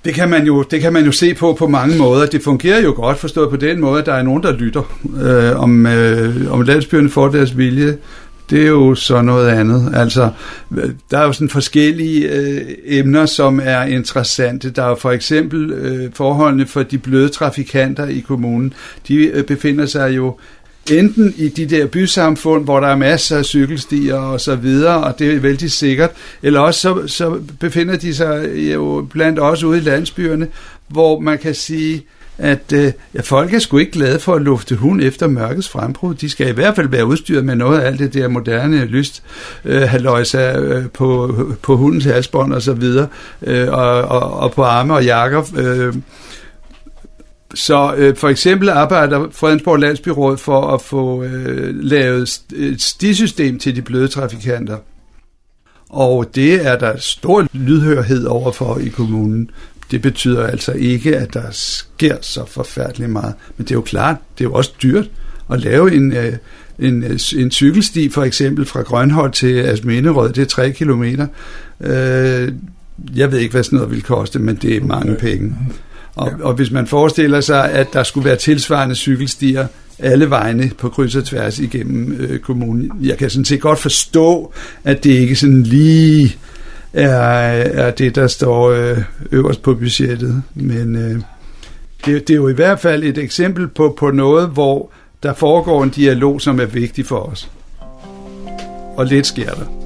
Det kan, man jo, det kan man jo se på på mange måder. Det fungerer jo godt forstået på den måde, at der er nogen, der lytter. Øh, om, øh, om landsbyerne får deres vilje, det er jo så noget andet. Altså, der er jo sådan forskellige øh, emner, som er interessante. Der er jo for eksempel øh, forholdene for de bløde trafikanter i kommunen. De øh, befinder sig jo enten i de der bysamfund, hvor der er masser af cykelstier og så videre, og det er vældig sikkert, eller også så, så befinder de sig jo blandt os ude i landsbyerne, hvor man kan sige, at øh, ja, folk er sgu ikke glade for at lufte hund efter mørkets frembrud. De skal i hvert fald være udstyret med noget af alt det der moderne lyst, øh, haløjsa øh, på, på hundens halsbånd og så videre, øh, og, og, og på arme og jakker. Øh, så øh, for eksempel arbejder Fredensborg Landsbyråd for at få øh, lavet et stisystem til de bløde trafikanter. Og det er der stor lydhørhed overfor i kommunen. Det betyder altså ikke, at der sker så forfærdeligt meget. Men det er jo klart, det er jo også dyrt at lave en, øh, en, øh, en cykelsti, for eksempel fra Grønhold til Asminderød, det er 3 kilometer. Øh, jeg ved ikke, hvad sådan noget vil koste, men det er mange penge. Og, og hvis man forestiller sig, at der skulle være tilsvarende cykelstier alle vegne på kryds og tværs igennem øh, kommunen, jeg kan sådan set godt forstå, at det ikke sådan lige er, er det, der står øh, øverst på budgettet. Men øh, det, det er jo i hvert fald et eksempel på, på noget, hvor der foregår en dialog, som er vigtig for os. Og lidt sker der.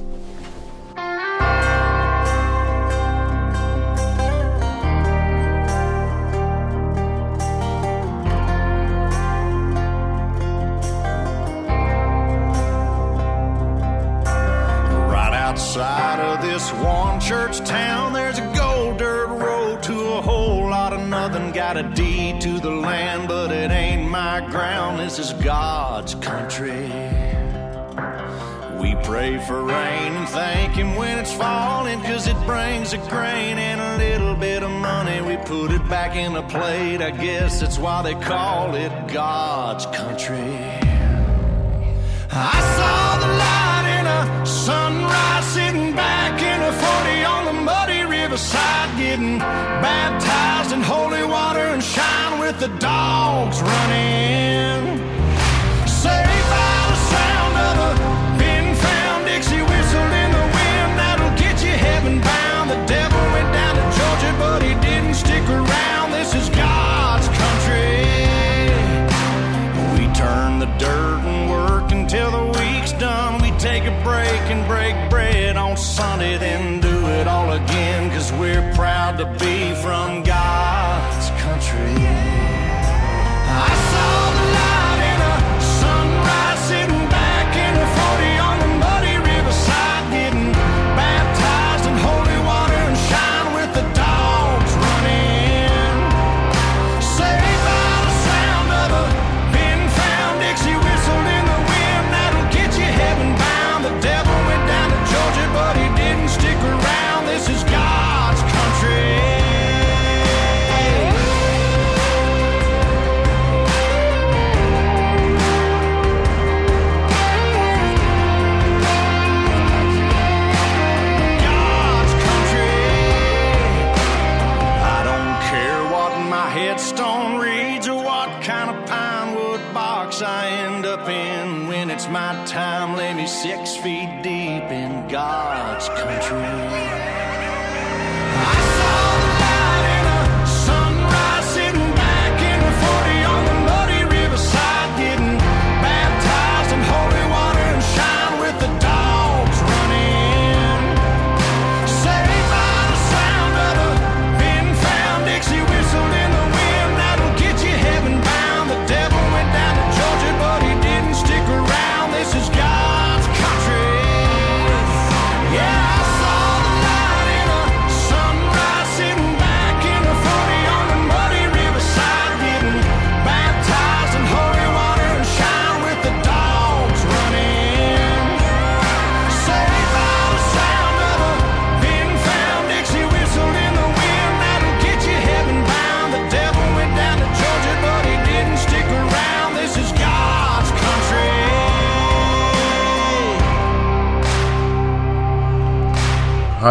A grain and a little bit of money. We put it back in a plate, I guess that's why they call it God's country. I saw the light in a sunrise sitting back in a 40 on the muddy riverside, getting baptized in holy water and shine with the dogs running. Sunday, then do it all again. Cause we're proud to be from God's country.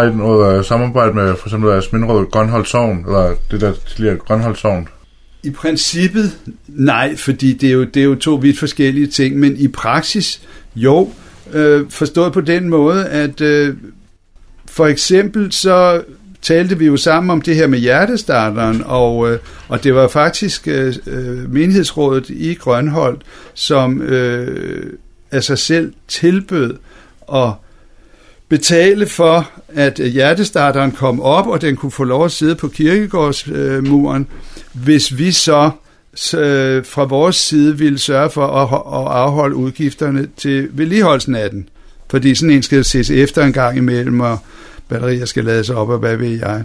Har I noget øh, samarbejde med for eksempel deres mindre Grønhold Sogn, eller det der tidligere Grønhold Sogn? I princippet nej, fordi det er, jo, det er jo to vidt forskellige ting, men i praksis jo. øh, forstået på den måde, at øh, for eksempel så talte vi jo sammen om det her med hjertestarteren, og, øh, og det var faktisk øh, øh menighedsrådet i Grønhold, som øh, af sig selv tilbød at betale for, at øh, hjertestarteren kom op, og den kunne få lov at sidde på kirkegårdsmuren, hvis vi så øh, fra vores side ville sørge for at, at afholde udgifterne til vedligeholdsnatten. Fordi sådan en skal ses efter en gang imellem, og batterier skal lades op, og hvad ved jeg.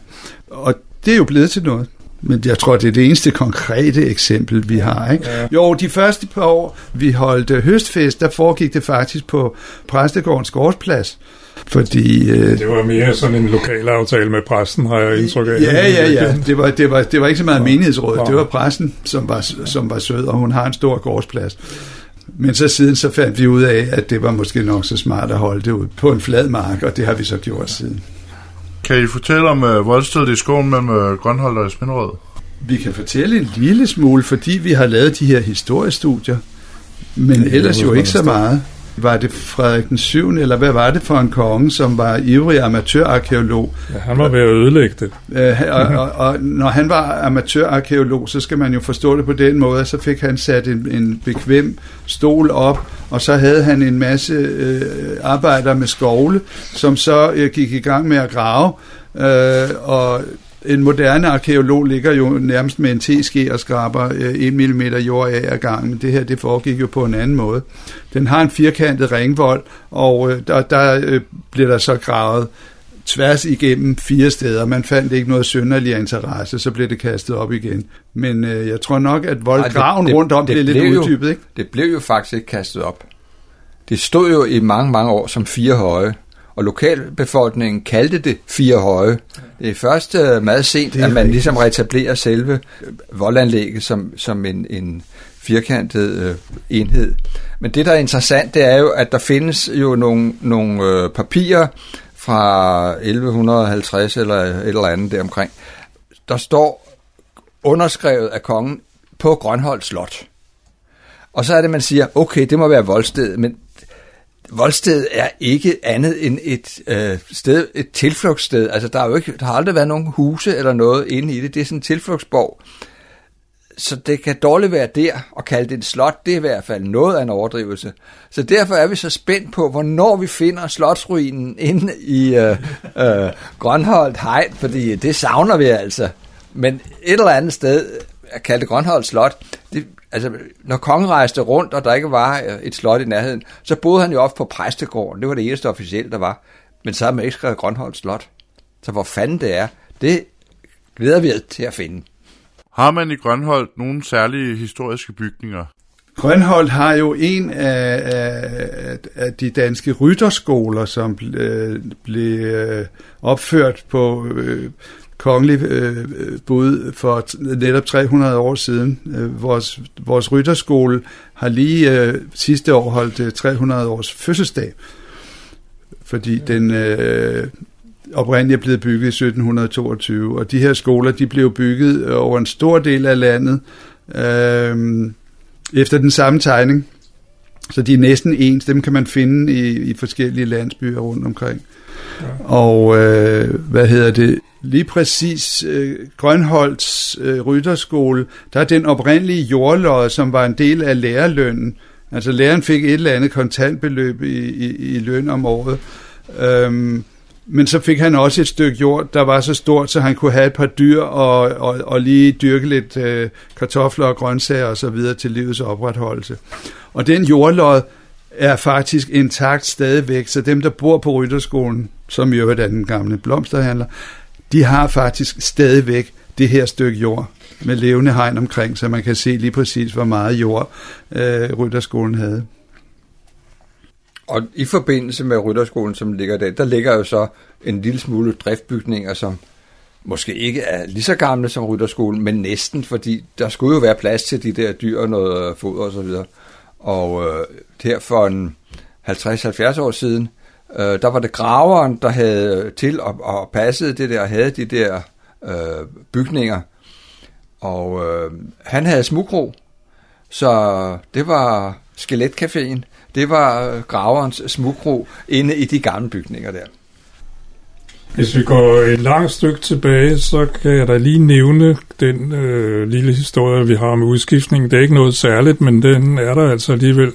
Og det er jo blevet til noget. Men jeg tror, det er det eneste konkrete eksempel, vi har. Ikke? Ja. Jo, de første par år, vi holdt øh, høstfest, der foregik det faktisk på Præstegårdens gårdsplads. Fordi... Øh, Det var mere sådan en lokal aftale med præsten, har jeg indtryk af. Ja, ja, ja. (laughs) Det var, det var, det var ikke så meget menighedsrådet. Det var præsten, som var, som var sød, og hun har en stor gårdsplads. Men så siden så fandt vi ud af, at det var måske nok så smart at holde det ud på en flad mark, og det har vi så gjort siden. Kan I fortælle om uh, voldstedet i skoven mellem uh, Grønholdt og Esminderød? Vi kan fortælle en lille smule, fordi vi har lavet de her historiestudier, men Ja, ellers jo ikke så meget. Var det Frederik den 7., eller hvad var det for en konge, som var ivrig amatørarkeolog? Ja, han var ved at ødelægge det. Øh, og, og, og når han var amatørarkeolog, så skal man jo forstå det på den måde, så fik han sat en, en bekvem stol op, og så havde han en masse øh, arbejdere med skovle, som så øh, gik i gang med at grave, øh, og en moderne arkeolog ligger jo nærmest med en teske og skraber øh, 1 mm jord af ad gangen. Det her det foregik jo på en anden måde. Den har en firkantet ringvold, og øh, der, der øh, bliver der så gravet tværs igennem fire steder. Man fandt ikke noget synderlig interesse, så blev det kastet op igen. Men øh, jeg tror nok, at voldgraven det- det- rundt om det blev lidt blev jo- uddybet, ikke? Det blev jo faktisk ikke kastet op. Det stod jo i mange, mange år som fire høje, og lokalbefolkningen kaldte det fire høje. Det er først uh, meget sent, at man rigtigt. ligesom retablerer selve øh, voldanlægget som, som en, en firkantet uh, enhed. Men det, der er interessant, det er jo, at der findes jo nogle, nogle uh, papirer fra 1150 eller et eller andet deromkring. Der står underskrevet af kongen på Grønholdt Slot. Og så er det, man siger, okay, det må være voldstedet, men Voldsted er ikke andet end et øh, sted, et tilflugtssted. Altså, der, er jo ikke, der har aldrig været nogen huse eller noget inde i det. Det er sådan en tilflugtsborg. Så det kan dårligt være der, og kalde det et slot, det er i hvert fald noget af en overdrivelse. Så derfor er vi så spændt på, hvornår vi finder slotsruinen inde i øh, øh, Grønholdt Hegn, fordi det savner vi altså. Men et eller andet sted, at kalde det Grønholdt Slot, det, altså, når kongen rejste rundt, og der ikke var øh, et slot i nærheden, så boede han jo ofte på præstegården. Det var det eneste officielle, der var. Men så har man ikke skrevet Grønholdt Slot. Så hvor fanden det er, det glæder vi os til at finde. Har man i Grønholdt nogle særlige historiske bygninger? Grønholdt har jo en af, af, af de danske rytterskoler, som ble, øh, blev øh, opført på øh, kongelig øh, bud for netop 300 år siden. Øh, vores, vores rytterskole har lige øh, sidste år holdt øh, 300 års fødselsdag, fordi den øh, oprindeligt er blevet bygget i 1722, og de her skoler de blev bygget over en stor del af landet. Øh, efter den samme tegning. Så de er næsten ens. Dem kan man finde i, i forskellige landsbyer rundt omkring. Ja. Og øh, hvad hedder det? Lige præcis øh, Grønholds øh, rytterskole, der er den oprindelige jordlod, som var en del af lærerlønnen. Altså læreren fik et eller andet kontantbeløb i, i, i løn om året. Øhm, men så fik han også et stykke jord, der var så stort, så han kunne have et par dyr og, og, og lige dyrke lidt øh, kartofler og grøntsager og så videre til livets opretholdelse. Og den jordlod er faktisk intakt stadigvæk, så dem, der bor på Rytterskolen, som i øvrigt er den gamle blomsterhandler, de har faktisk stadigvæk det her stykke jord med levende hegn omkring, så man kan se lige præcis, hvor meget jord øh, Rytterskolen havde. Og i forbindelse med Rytterskolen, som ligger der, der ligger jo så en lille smule driftbygninger, som måske ikke er lige så gamle som Rytterskolen, men næsten, fordi der skulle jo være plads til de der dyr og noget øh, foder og så videre. Og øh, her for en 50-70 år siden, øh, der var det graveren, der havde øh, til og, og passet det der, og havde de der øh, bygninger. Og øh, han havde smugro, så det var Skeletcaféen. Det var øh, graverens smugkro inde i de gamle bygninger der. Hvis vi går et langt stykke tilbage, så kan jeg da lige nævne den øh, lille historie, vi har med udskiftningen. Det er ikke noget særligt, men den er der altså alligevel.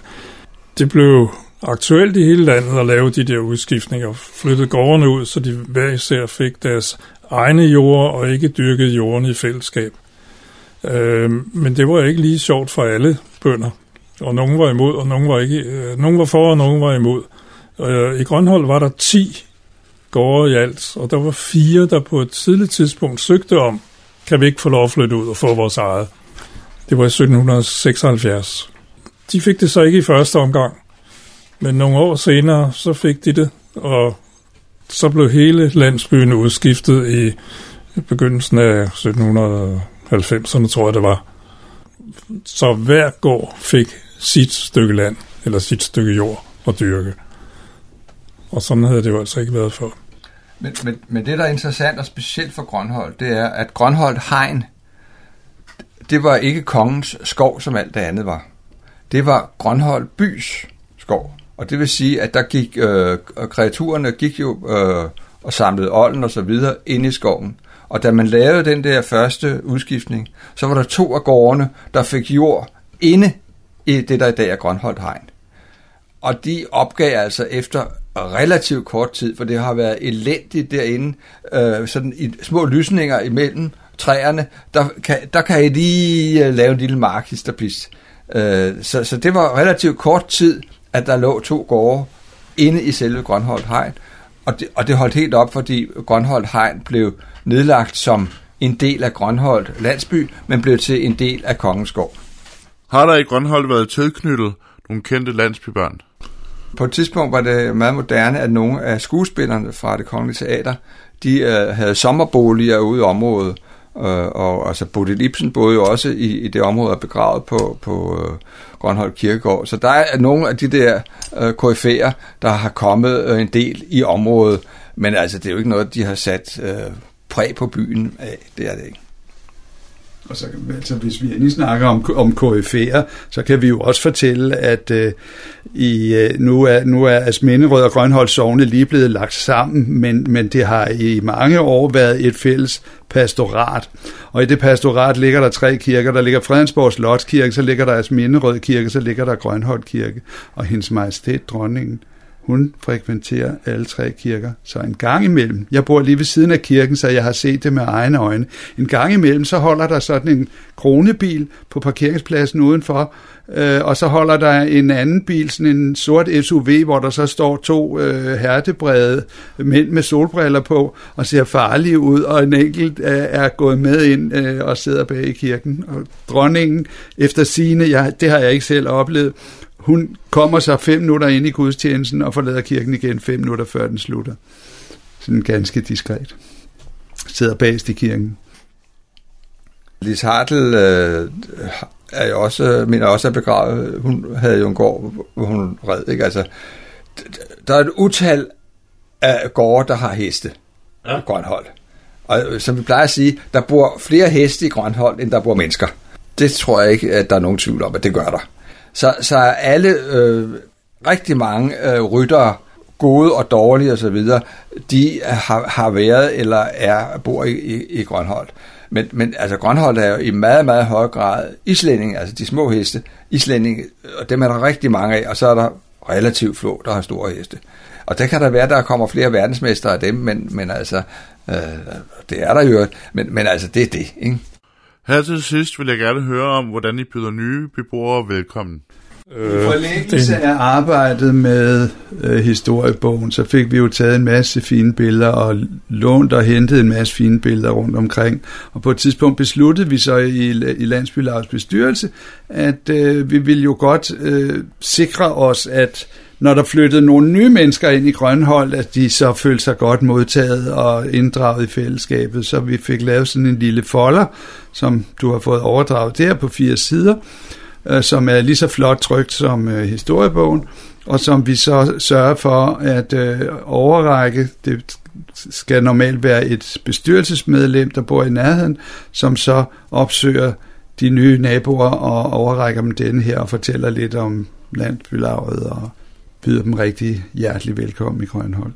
Det blev aktuelt i hele landet at lave de der udskiftninger, flyttede gårdene ud, så de hver især fik deres egne jorder og ikke dyrkede jorden i fællesskab. Øh, men det var ikke lige sjovt for alle bønder, og nogen var imod, og nogen var, ikke, øh, nogen var for, og nogen var imod. Øh, I Grønhold var der 10 gårde i alt, og der var fire, der på et tidligt tidspunkt søgte om, kan vi ikke få lov at flytte ud og få vores eget. Det var i 1776. De fik det så ikke i første omgang, men nogle år senere, så fik de det, og så blev hele landsbyen udskiftet i begyndelsen af 1790'erne, tror jeg det var. Så hver gård fik sit stykke land, eller sit stykke jord at dyrke. Og sådan havde det jo altså ikke været før. Men, men, men det, der er interessant og specielt for Grønholdt, det er, at Grønholdt Hegn, det var ikke kongens skov, som alt det andet var. Det var Grønholdt bys skov. Og det vil sige, at der gik, øh, kreaturerne gik jo øh, og samlede olden og så videre ind i skoven. Og da man lavede den der første udskiftning, så var der to af gårdene, der fik jord inde i det, der i dag er Grønholdt Hegn. Og de opgav altså efter relativt kort tid, for det har været elendigt derinde, øh, sådan i små lysninger imellem træerne, der kan, der kan I lige øh, lave en lille markhisterpis. Øh, så, så det var relativt kort tid, at der lå to gårde inde i selve Grønholdt Hegn, og det, og det holdt helt op, fordi Grønholdt Hegn blev nedlagt som en del af Grønholdt landsby, men blev til en del af Kongeskov. Har der i Grønhold været tilknyttet nogle kendte landsbybørn? På et tidspunkt var det meget moderne, at nogle af skuespillerne fra det kongelige teater, de øh, havde sommerboliger ude i området, øh, og altså Bodil Ibsen boede jo også i, i det område og begravet på, på øh, Grønholdt Kirkegård. Så der er nogle af de der øh, KF'er, der har kommet øh, en del i området, men altså det er jo ikke noget, de har sat øh, præg på byen af. Det er det ikke. Og så, altså, hvis vi endelig snakker om, om KF'er, så kan vi jo også fortælle, at øh, i, øh, nu er, nu er Asminderød og Grønholdt Sogne lige blevet lagt sammen, men, men det har i mange år været et fælles pastorat. Og i det pastorat ligger der tre kirker. Der ligger Fredensborg Slotskirke, så ligger der Asminderød Kirke, så ligger der Grønholdt Kirke. Og hendes majestæt, dronningen, hun frekventerer alle tre kirker. Så en gang imellem, jeg bor lige ved siden af kirken, så jeg har set det med egne øjne. En gang imellem, så holder der sådan en kronebil på parkeringspladsen udenfor, øh, og så holder der en anden bil, sådan en sort SUV, hvor der så står to øh, hertebrede mænd med solbriller på, og ser farlige ud, og en enkelt øh, er gået med ind øh, og sidder bag i kirken. Og dronningen, efter sine, jeg, det har jeg ikke selv oplevet, hun kommer så fem minutter ind i gudstjenesten og forlader kirken igen fem minutter før den slutter. Sådan ganske diskret. Sidder bagest i kirken. Lis Hartl øh, er jo også, mener også er begravet. Hun havde jo en gård, hvor hun red. Ikke? Altså, der er et utal af gårde, der har heste ja. i Grønhold. Og øh, som vi plejer at sige, der bor flere heste i Grønhold, end der bor mennesker. Det tror jeg ikke, at der er nogen tvivl om, at det gør der. Så, så alle, øh, rigtig mange øh, ryttere, gode og dårlige osv., de har, har været eller er bor i, i, i Grønholdt. Men, men altså Grønholdt er jo i meget, meget høj grad islænding, altså de små heste, islænding, og dem er der rigtig mange af, og så er der relativt få, der har store heste. Og der kan der være, der kommer flere verdensmestre af dem, men, men altså, øh, det er der jo, men, men altså, det er det, ikke? Her til sidst vil jeg gerne høre om, hvordan I byder nye beboere velkommen. I forlængelse af arbejdet med øh, historiebogen, så fik vi jo taget en masse fine billeder og lånt og hentet en masse fine billeder rundt omkring. Og på et tidspunkt besluttede vi så i, i Landsbylavs bestyrelse, at øh, vi ville jo godt øh, sikre os, at når der flyttede nogle nye mennesker ind i Grønhold, at de så følte sig godt modtaget og inddraget i fællesskabet. Så vi fik lavet sådan en lille folder, som du har fået overdraget der på fire sider, øh, som er lige så flot trygt som øh, historiebogen, og som vi så sørger for at øh, overrække. Det skal normalt være et bestyrelsesmedlem, der bor i nærheden, som så opsøger de nye naboer og overrækker dem denne her og fortæller lidt om, landbylaget og byder dem rigtig hjertelig velkommen i Grønhold.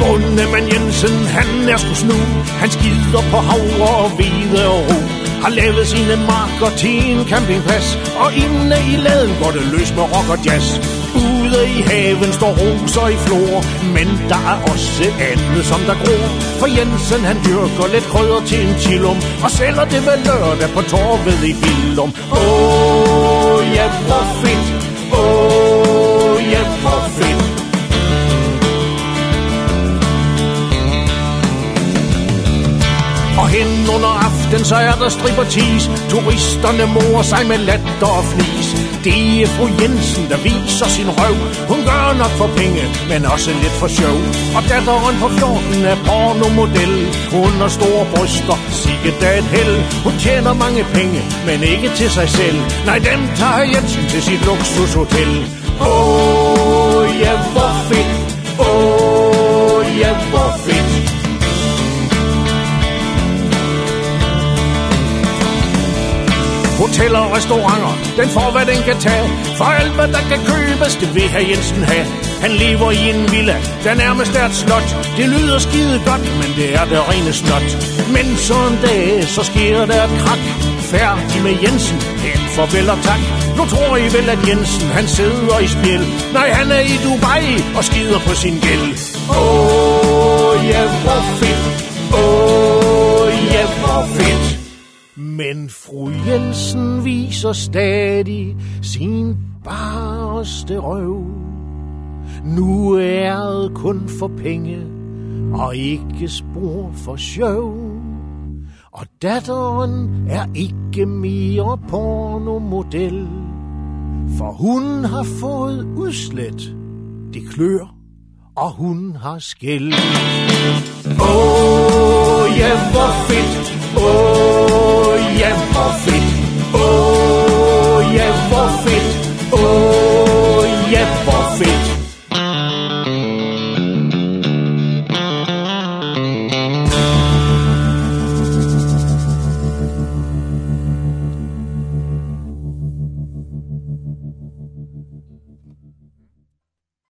Bondemand Jensen, han er sgu snu. Han skider på havre og hvide og ro. Har lavet sine marker til en campingplads. Og inde i laden går det løs med rock og jazz. Ude i haven står roser i flor. Men der er også andet, som der gror. For Jensen, han dyrker lidt krydder til en chillum. Og sælger det med lørdag på torvet i Billum. Åh, oh, ja, hvor fedt. Åh, oh, ja, hvor fedt. Under aften, så er der stripper tease. Turisterne morer sig med latter og fnis. Det er fru Jensen, der viser sin røv. Hun gør nok for penge, men også lidt for sjov. Og datteren på 14 er pornomodel. Hun har store bryster, sikkert er et held. Hun tjener mange penge, men ikke til sig selv. Nej, dem tager Jensen til sit luksushotel. Åh, oh, ja, hvor fedt. Åh, oh, ja, hvor Hoteller og restauranter, den får hvad den kan tage. For alt hvad der kan købes, det vil herr Jensen have. Han lever i en villa, der nærmest er et slot. Det lyder skide godt, men det er det rene snot. Men så en dag, så sker der et krak. Færdig med Jensen, helt farvel og tak. Nu tror I vel, at Jensen han sidder i spil. Nej, han er i Dubai og skider på sin gæld. Åh, oh, ja, hvor fedt. Åh, oh, ja, hvor fedt men fru Jensen viser stadig sin bareste røv. Nu er det kun for penge og ikke spor for sjov. Og datteren er ikke mere pornomodel, for hun har fået udslet. Det klør, og hun har skæld. Åh, oh, ja, hvor fedt. Åh, oh, ja, hvor fedt. Åh, oh, ja, hvor fedt. Åh, oh,